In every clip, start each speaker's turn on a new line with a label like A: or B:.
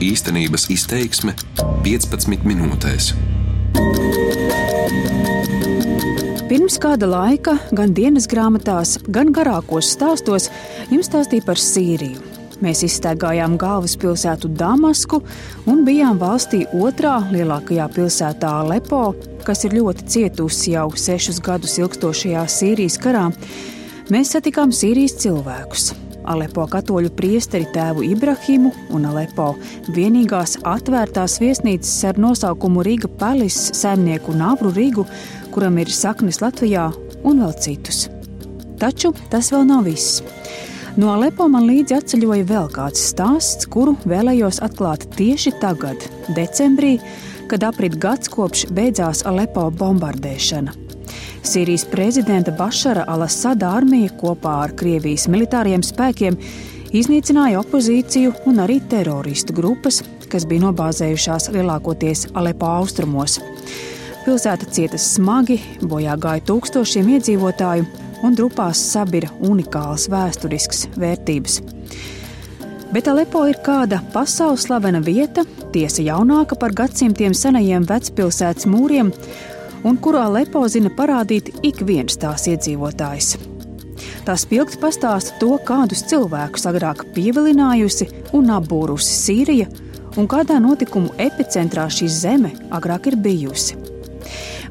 A: Īstenības izteiksme 15 minūtēs.
B: Pirms kāda laika gan dienas grāmatās, gan garākos stāstos jums stāstīja par Sīriju. Mēs izstaigājām galvaspilsētu Damasku un bijām valstī otrā lielākajā pilsētā Alepo, kas ir ļoti cietusi jau sešus gadus ilgstošajā Sīrijas karā. Mēs satikām Sīrijas cilvēkus. Alepo katoļu priesteri tēvu Ibrahimu un Alepo vienīgās atvērtās viesnīcas ar nosaukumu Riga Palis saimnieku Navru Rigu, kuram ir saknes Latvijā un vēl citus. Taču tas vēl nav viss. No Alepo man līdzi atceļoja vēl kāds stāsts, kuru vēlējos atklāt tieši tagad, decembrī, kad aprit gads kopš beidzās Alepo bombardēšana. Sīrijas prezidenta Bašara Alasada armija kopā ar Krievijas militāriem spēkiem iznīcināja opozīciju un arī teroristu grupas, kas bija nobāzējušās lielākoties Alepo austrumos. Pilsēta cieta smagi, bojā gāja tūkstošiem iedzīvotāju, un drupās sabira unikālas vēsturiskas vērtības. Bet Alepo ir kāda pasaules slavena vieta, tiesa jaunāka par gadsimtiem senajiem vecpilsētas mūriem, un kurā Alepo zina parādīt ik viens tās iedzīvotājs. Tā spilgti pastāsta to, kādus cilvēkus agrāk pievilinājusi un apbūrusi Sīrija, un kādā notikumu epicentrā šī zeme agrāk ir bijusi.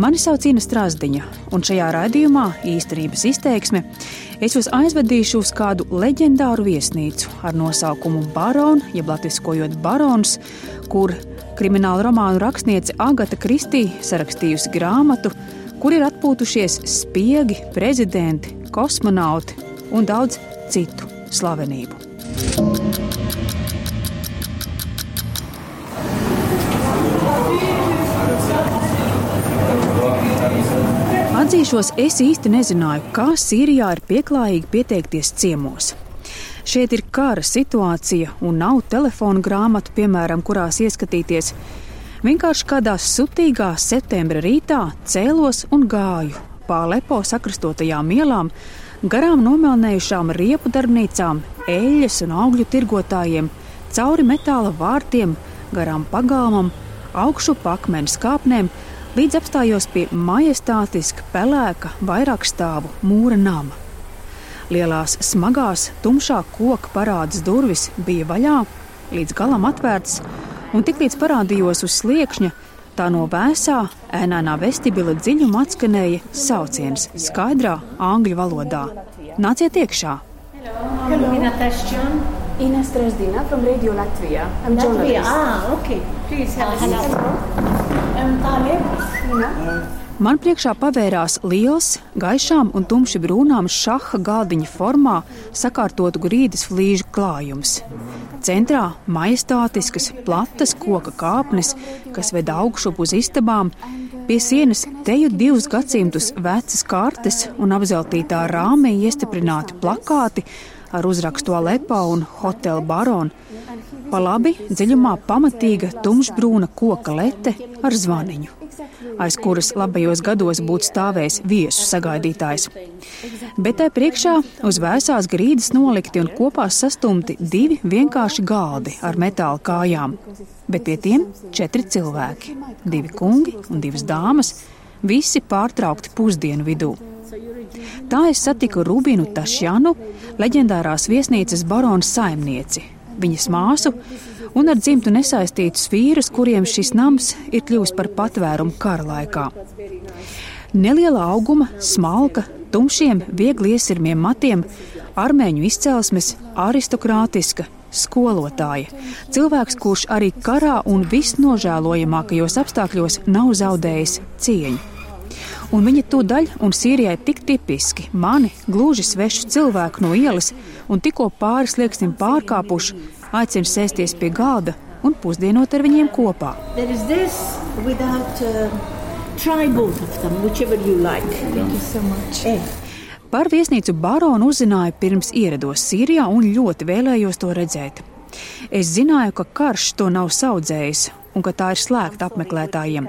B: Mani sauc Ina Strasdiņa, un šajā raidījumā īstenības izteiksme es jūs aizvedīšu uz kādu leģendāru viesnīcu ar nosaukumu Barons, jeb latviskojot Barons, kur krimināla romānu rakstniece Agata Kristī sarakstījusi grāmatu, kur ir atpūtušies spiegi, prezidenti, kosmonauti un daudz citu slavenību. Atzīšos, es īsti nezināju, kā Sīrijā ir pieklājīgi pieteikties ciemos. Šeit ir kara situācija un nav telefona grāmatu, piemēram, kurās ieskatīties. Vienkārši kādā sutīgā septembra rītā cēlos un gāju pa lepo sakrastotajām ielām, garām nomelnējušām riepu darbnīcām, eļļas un augļu tirgotājiem, cauri metāla vārtiem, garām pagalmam, augšu pakmeņu kāpnēm līdz apstājos pie majestātiska, pelēka, vairākstāvu mūra nama. Lielās, smagās, tumšā koka parādas durvis bija vaļā, līdz galam atvērtas, un tiklīdz parādījos uz sliekšņa, tā no vēsā, ēnānā vestibila dziļuma atskanēja sauciens skaidrā angļu valodā: Nāciet iekšā!
C: Hello. Hello.
D: Ines Dresdina from Radio Latvia. I'm
C: Latvia.
D: journalist.
C: Ah, okay. Please have a seat. Um, Talib.
B: Man priekšā pavērās liels, gaišām un tumši brūnām šaha galdiņa formā sakārtotu grīdas flīžu klājums. Centrā majestātiskas, platas koka kāpnes, kas ved augšup uz istabām, pie sienas teju divus gadsimtus vecas kartes un apzeltītā rāmī iestiprināti plakāti ar uzrakstu Alepo un Hotel Baron. Pa labi dziļumā pamatīga tumšbrūna koka lete ar zvaniņu, aiz kuras labajos gados būtu stāvējis viesu sagaidītājs. Bet tai priekšā uz vēsās grīdas nolikti un kopā sastumti divi vienkārši galdi ar metāla kājām, bet pie tiem četri cilvēki - divi kungi un divas dāmas, visi pārtraukti pusdienu vidū. Tā es satiku Rubinu Tašjanu, leģendārās viesnīcas barona saimnieci, viņas māsu un ar dzimtu nesaistītus vīrus, kuriem šis nams ir kļuvis par patvērumu kara laikā. Neliela auguma, smalka, tumšiem, viegli iesirmiem matiem, armēņu izcelsmes, aristokrātiska, skolotāja. Cilvēks, kurš arī karā un visnožēlojamākajos apstākļos nav zaudējis cieņu. Un viņa tūdaļ un Sīrijai tik tipiski mani, gluži svešu cilvēku no ielas, un tikko pāris lieksim pārkāpuši, aicina sēsties pie galda un pusdienot ar viņiem kopā.
C: Without. Uh, them, like. Eh.
B: Par viesnīcu baronu uzzināju pirms ierados Sīrijā un ļoti vēlējos to redzēt. Es zināju, ka karš to nav saudzējis un ka tā ir slēgta apmeklētājiem,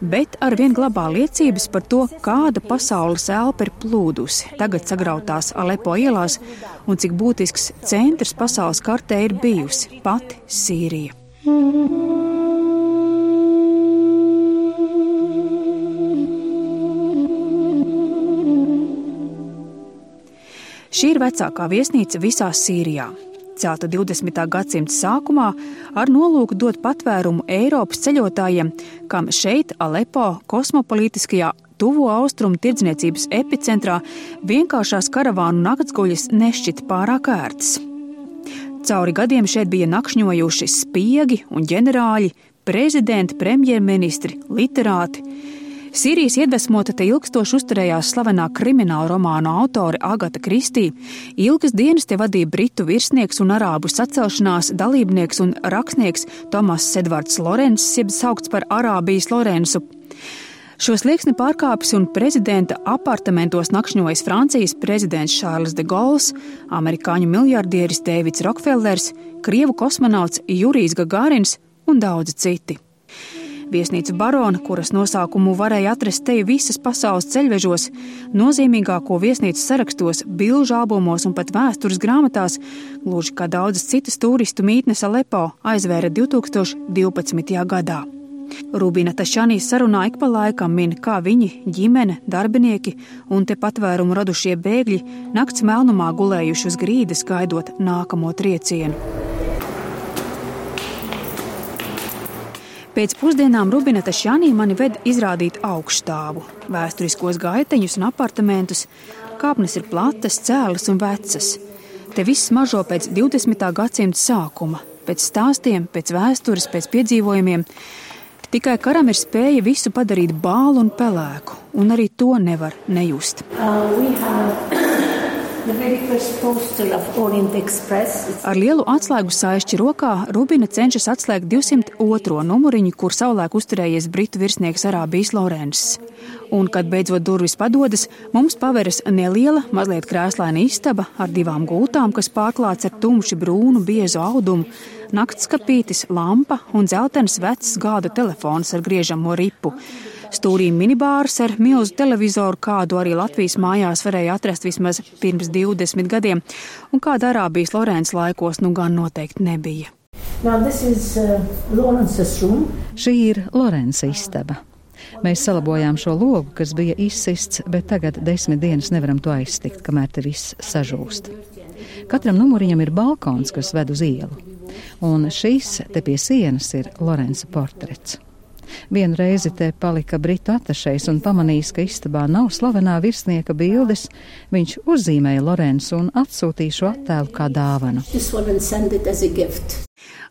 B: bet ar vien glabā liecības par to, kāda pasaules elpa ir plūdusi tagad sagrautās Alepo ielās un cik būtisks centrs pasaules kartē ir bijusi pati Sīrija. Šī ir vecākā viesnīca visā Sīrijā. Celta 20. gadsimta sākumā ar nolūku dot patvērumu Eiropas ceļotājiem, kam šeit, Alepo, kosmopolītiskajā tuvo austrumu tirdzniecības epicentrā vienkāršās karavānu naktsguļas nešķita pārāk ērtas. Cauri gadiem šeit bija nakšņojuši spiegi un ģenerāļi, prezidenti, premjerministri, literāti. Sīrijas iedvesmota te ilgstoši uzturējās slavenā krimināla romānu autore Agata Kristī. Ilgas dienas te vadīja britu virsnieks un arābu sacelšanās dalībnieks un rakstnieks Tomas Edvards Lorenz, jeb saukts par Arābijas Lorenzu. Šo slieksni pārkāpis un prezidenta apartamentos nakšņojas Francijas prezidents Šārls de Gauls, amerikāņu miljardieris Dēvids Rokfellers, krievu kosmonauts Jurijs Gagārins un daudzi citi. Viesnīca Barona, kuras nosaukumu varēja atrast te visas pasaules ceļvežos, nozīmīgāko viesnīcu sarakstos, bilžu albumos un pat vēstures grāmatās, gluži kā daudzas citas turistu mītnes Alepo, aizvēra 2012. gadā. Rubina Tašanī sarunā ik pa laikam min, kā viņi, ģimene, darbinieki un te patvērumu radušie bēgļi nakts melnumā gulējuši uz grīdas, gaidot nākamo triecienu. Pēc pusdienām Rubineta Šānī mani ved izrādīt augstāvu, vēsturiskos gaiteņus un apartamentus. Kāpnes ir platas, cēlas un vecas. Te viss mažo pēc 20. gadsimta sākuma, pēc stāstiem, pēc vēstures, pēc piedzīvojumiem. Tikai karam ir spēja visu padarīt bālu un pelēku, un arī to nevar nejust. Uh, Ar lielu atslēgu saišķi rokā Rubina cenšas atslēgt 202. numuriņu, kur savulaik uzturējies britu virsnieks Arābijas Lorenss. Un, kad beidzot durvis padodas, mums paveras neliela, mazliet krēslaina istaba ar divām gultām, kas pārklāts ar tumši brūnu, biezu audumu, naktskapītis, lampa un dzeltenis vecs gāda telefons ar griežamo ripu. Stūrī minibārs ar milzu televizoru, kādu arī Latvijas mājās varēja atrast vismaz pirms 20 gadiem, un kāda Arābijas Lorēnas laikos nu gan noteikti nebija.
E: Now, is, uh, Šī ir Lorenza istaba. Mēs salabojām šo logu, kas bija izsists, bet tagad desmit dienas nevaram to aiztikt, kamēr te viss sažūst. Katram numuriņam ir balkons, kas ved uz ielu, un šīs te pie sienas ir Lorenza portrets. Vienu reizi te palika britu atašais un pamanījis, ka istabā nav slavenā virsnieka bildes, viņš uzzīmēja Lorenzu un atsūtīja šo attēlu kā dāvanu.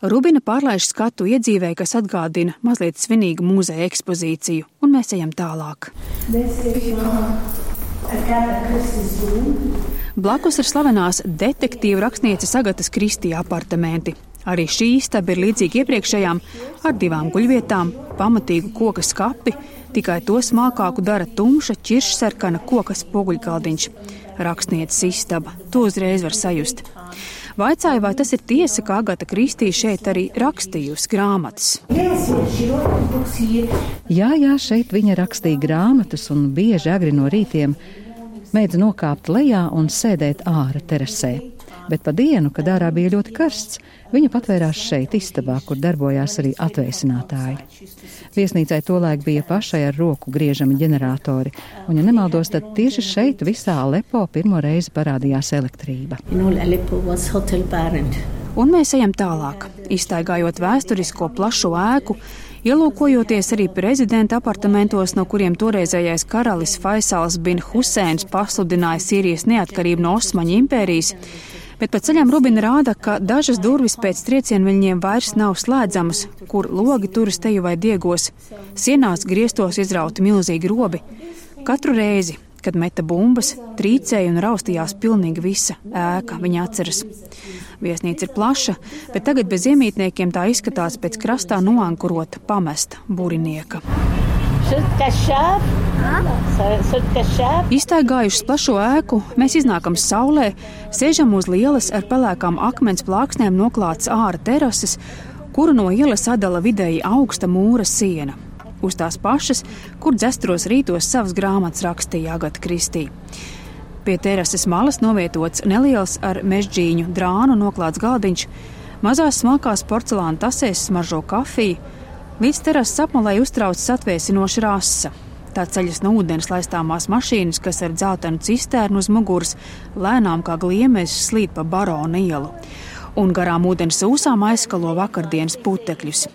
B: Rubina pārlaiž skatu iedzīvē, kas atgādina mazliet svinīgu muzeja ekspozīciju, un mēs ejam tālāk. Blakus ir slavenās detektīvu rakstnieces Agatas Kristija apartamenti. Arī šī istaba ir līdzīga iepriekšējām, ar divām guļvietām, pamatīgu koka skapi, tikai to smalkāku dara tumša, ķiršsarkana koka spoguļgaldiņš. Rakstnieces istaba, to uzreiz var sajust. Vaicāju, vai tas ir tiesa, ka Agata Kristīna šeit arī rakstījusi grāmatas.
E: Jā, jā, šeit viņa rakstīja grāmatas un bieži agri no rītiem mēdz nokāpt lejā un sēdēt ārā terasē bet pa dienu, kad ārā bija ļoti karsts, viņa patvērās šeit, istabā, kur darbojās arī atvēsinātāji. Viesnīcai tolaik bija pašai ar roku griežami ģeneratori, un, ja nemaldos, tad tieši šeit visā Alepo pirmo reizi parādījās elektrība.
B: Un mēs ejam tālāk, iztaigājot vēsturisko plašo ēku, Ielūkojoties arī prezidenta apartamentos, no kuriem toreizējais karalis Faisals bin Huseins pasludināja Sīrijas neatkarību no Osmaņu impērijas, bet pa ceļam Rubina rāda, ka dažas durvis pēc trieciena viņiem vairs nav slēdzamas, kur logi turas teju vai diegos. Sienās griestos izrauti milzīgi robi. Katru reizi, kad meta bumbas, trīcēja un raustījās pilnīgi visa ēka, viņa atceras. Viesnīca ir plaša, bet tagad bez iemītniekiem tā izskatās pēc krastā noankurota pamesta burinieka. Iztaigājuši plašo ēku, mēs iznākam saulē, sēžam uz lielas ar pelēkām akmens plāksnēm noklātas ārā terases, kuru no ielas sadala vidēji augsta mūra siena. Uz tās pašas, kur dzestros rītos savas grāmatas rakstīja Agata Kristīna. Pie terases malas novietots neliels ar mežģīņu drānu noklāts galdiņš, Mazās smalkās porcelāna tasēs smaržo kafiju, līdz terases apmalai uztraucas atvēsinoša rasa. Tā ceļas no ūdens laistāmās mašīnas, kas ar dzeltenu cisternu uz muguras lēnām kā gliemežs slīd pa baronu ielu, un garām ūdens ūsām aizskalo vakardienas putekļus.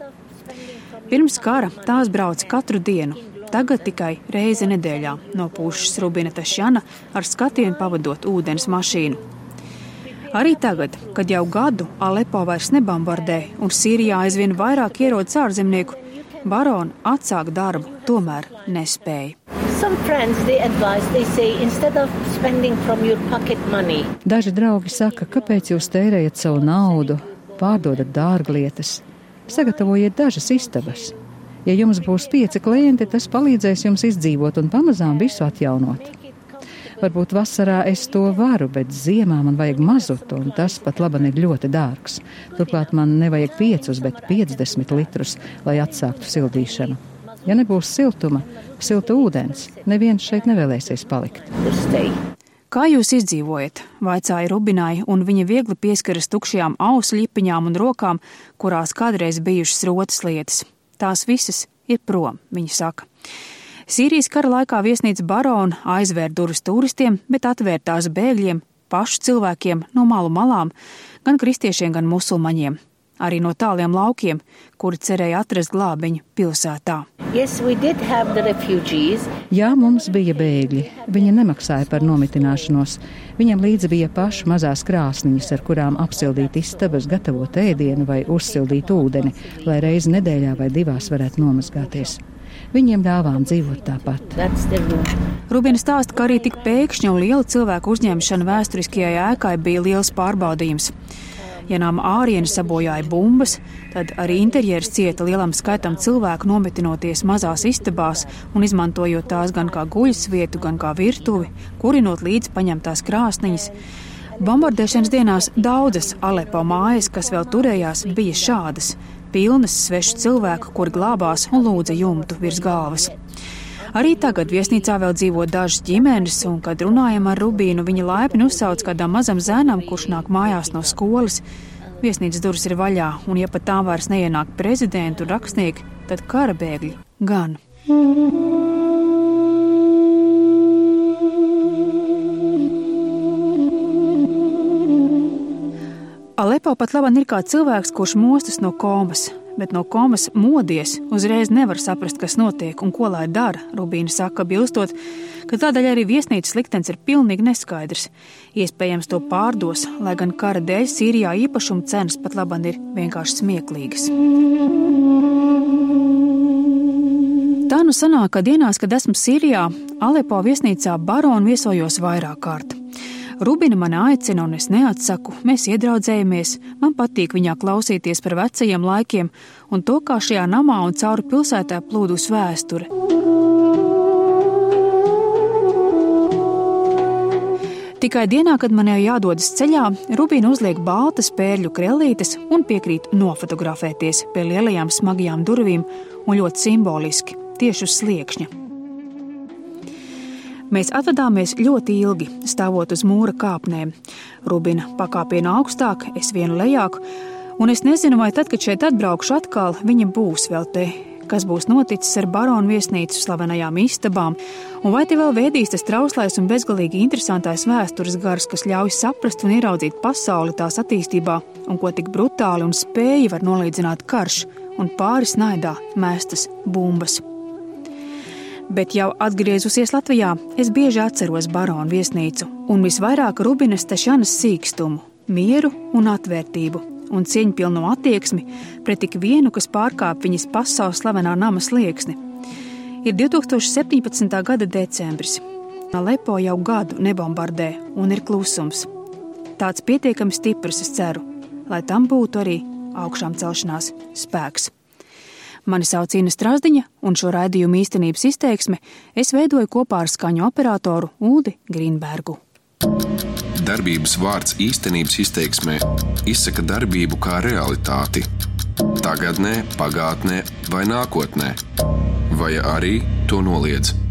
B: Pirms kara tās brauca katru dienu, tagad tikai reizi nedēļā no pušas Rubina Tašana ar skatienu pavadot ūdens mašīnu. Arī tagad, kad jau gadu Alepo vairs nebombardē un Sīrijā aizvien vairāk ierodas ārzemnieku, baroni atsāk darbu tomēr nespēja.
E: Daži draugi saka, kāpēc jūs tērējat savu naudu, pārdodat dārglietas, sagatavojiet dažas istabas. Ja jums būs pieci klienti, tas palīdzēs jums izdzīvot un pamazām visu atjaunot. Varbūt vasarā es to varu, bet ziemā man vajag mazutu, un tas pat labi ir ļoti dārgs. Turklāt man nevajag piecus, bet 50 litrus, lai atsāktu sildīšanu. Ja nebūs siltuma, silta ūdens, neviens šeit nevēlēsies palikt.
B: Kā jūs izdzīvojat? vaicāja Rubinai, un viņa viegli pieskaras tukšajām ausu lipiņām un rokām, kurās kādreiz bijušas rotas lietas. Tās visas ir prom, viņa saka. Sīrijas kara laikā viesnīca barona aizvēra durvis turistiem, bet atvērt tās bēgļiem, pašu cilvēkiem no malu malām, gan kristiešiem, gan musulmaņiem arī no tāliem laukiem, kuri cerēja atrast glābiņu pilsētā. Yes,
E: Jā, mums bija bēgļi. Viņi nemaksāja par nomitināšanos. Viņam līdzi bija paši mazās krāsniņas, ar kurām apsildīt istabas, gatavot ēdienu vai uzsildīt ūdeni, lai reizi nedēļā vai divās varētu nomazgāties. Viņiem dāvām dzīvot tāpat.
B: Rubina stāsta, ka arī tik pēkšņa un liela cilvēku uzņemšana vēsturiskajai ēkai bija liels pārbaudījums. Ja nama ārienu sabojāja bumbas, tad arī interjers cieta lielam skaitam cilvēku nometinoties mazās istabās un izmantojot tās gan kā guļasvietu, gan kā virtuvi, kurinot līdzi paņemtās krāsniņas. Bombardēšanas dienās daudzas Alepo mājas, kas vēl turējās, bija šādas - pilnas svešu cilvēku, kuri glābās un lūdza jumtu virs galvas. Arī tagad viesnīcā vēl dzīvo dažas ģimenes, un, kad runājam ar Rubīnu, viņa laipni uzsauc kādam mazam zēnam, kurš nāk mājās no skolas. Viesnīcas durvis ir vaļā, un ja pat tā vairs neienāk prezidentu un rakstnieki, tad kara bēgļi gan. Alepo pat labāk ir kā cilvēks, kurš mostas no komas bet no komas modies, uzreiz nevar saprast, kas notiek un ko lai dara. Rubīna saka, bilstot, ka tādēļ arī viesnīcas liktenis ir pilnīgi neskaidrs. Iespējams, to pārdos, lai gan kara dēļ Sīrijā īpašuma cenas pat labāk ir vienkārši smieklīgas. Tā nu sanāk, ka dienās, kad esmu Sīrijā, Alepo viesnīcā baronu viesojos vairāk kārt. Rubina mani aicina, un es neatsaku. Mēs iedraudzējamies, man patīk viņā klausīties par vecajiem laikiem un to, kā šajā namā un cauri pilsētā plūdus vēsture. Tikai dienā, kad man jau jādodas ceļā, Rubīna uzliek baltas pērļu krellītes un piekrīt nofotografēties pie lielajām smagajām durvīm un ļoti simboliski tieši uz sliekšņa. Mēs atvadāmies ļoti ilgi, stāvot uz mūra kāpnēm. Rubina pakāpiena augstāk, es vienu lejāk, un es nezinu, vai tad, kad šeit atbraukšu atkal, viņa būs vēl te. Kas būs noticis ar baronu viesnīcu slavenajām istabām, un vai te vēl vēdīs tas trauslais un bezgalīgi interesantais vēstures gars, kas ļauj saprast un ieraudzīt pasauli tās attīstībā, un ko tik brutāli un spēji var nolīdzināt karš un pāris naidā mēstas bumbas bet jau atgriezusies Latvijā, es bieži atceros baronu viesnīcu un visvairāk Rubinas Tešanas sīkstumu, mieru un atvērtību un cieņpilnu attieksmi pret tik vienu, kas pārkāp viņas pasaules slavenā nama slieksni. Ir 2017. gada decembris. Alepo jau gadu nebombardē un ir klusums. Tāds pietiekami stiprs, es ceru, lai tam būtu arī augšām celšanās spēks. Mani sauc Inna Strasdiņa, un šo raidījumu īstenības izteiksme es veidoju kopā ar skaņu operatoru Uldi Grīnbergu.
A: Darbības vārds īstenības izteiksmē izsaka darbību kā realitāti. Tagatnē, pagātnē vai nākotnē, vai arī to noliedz.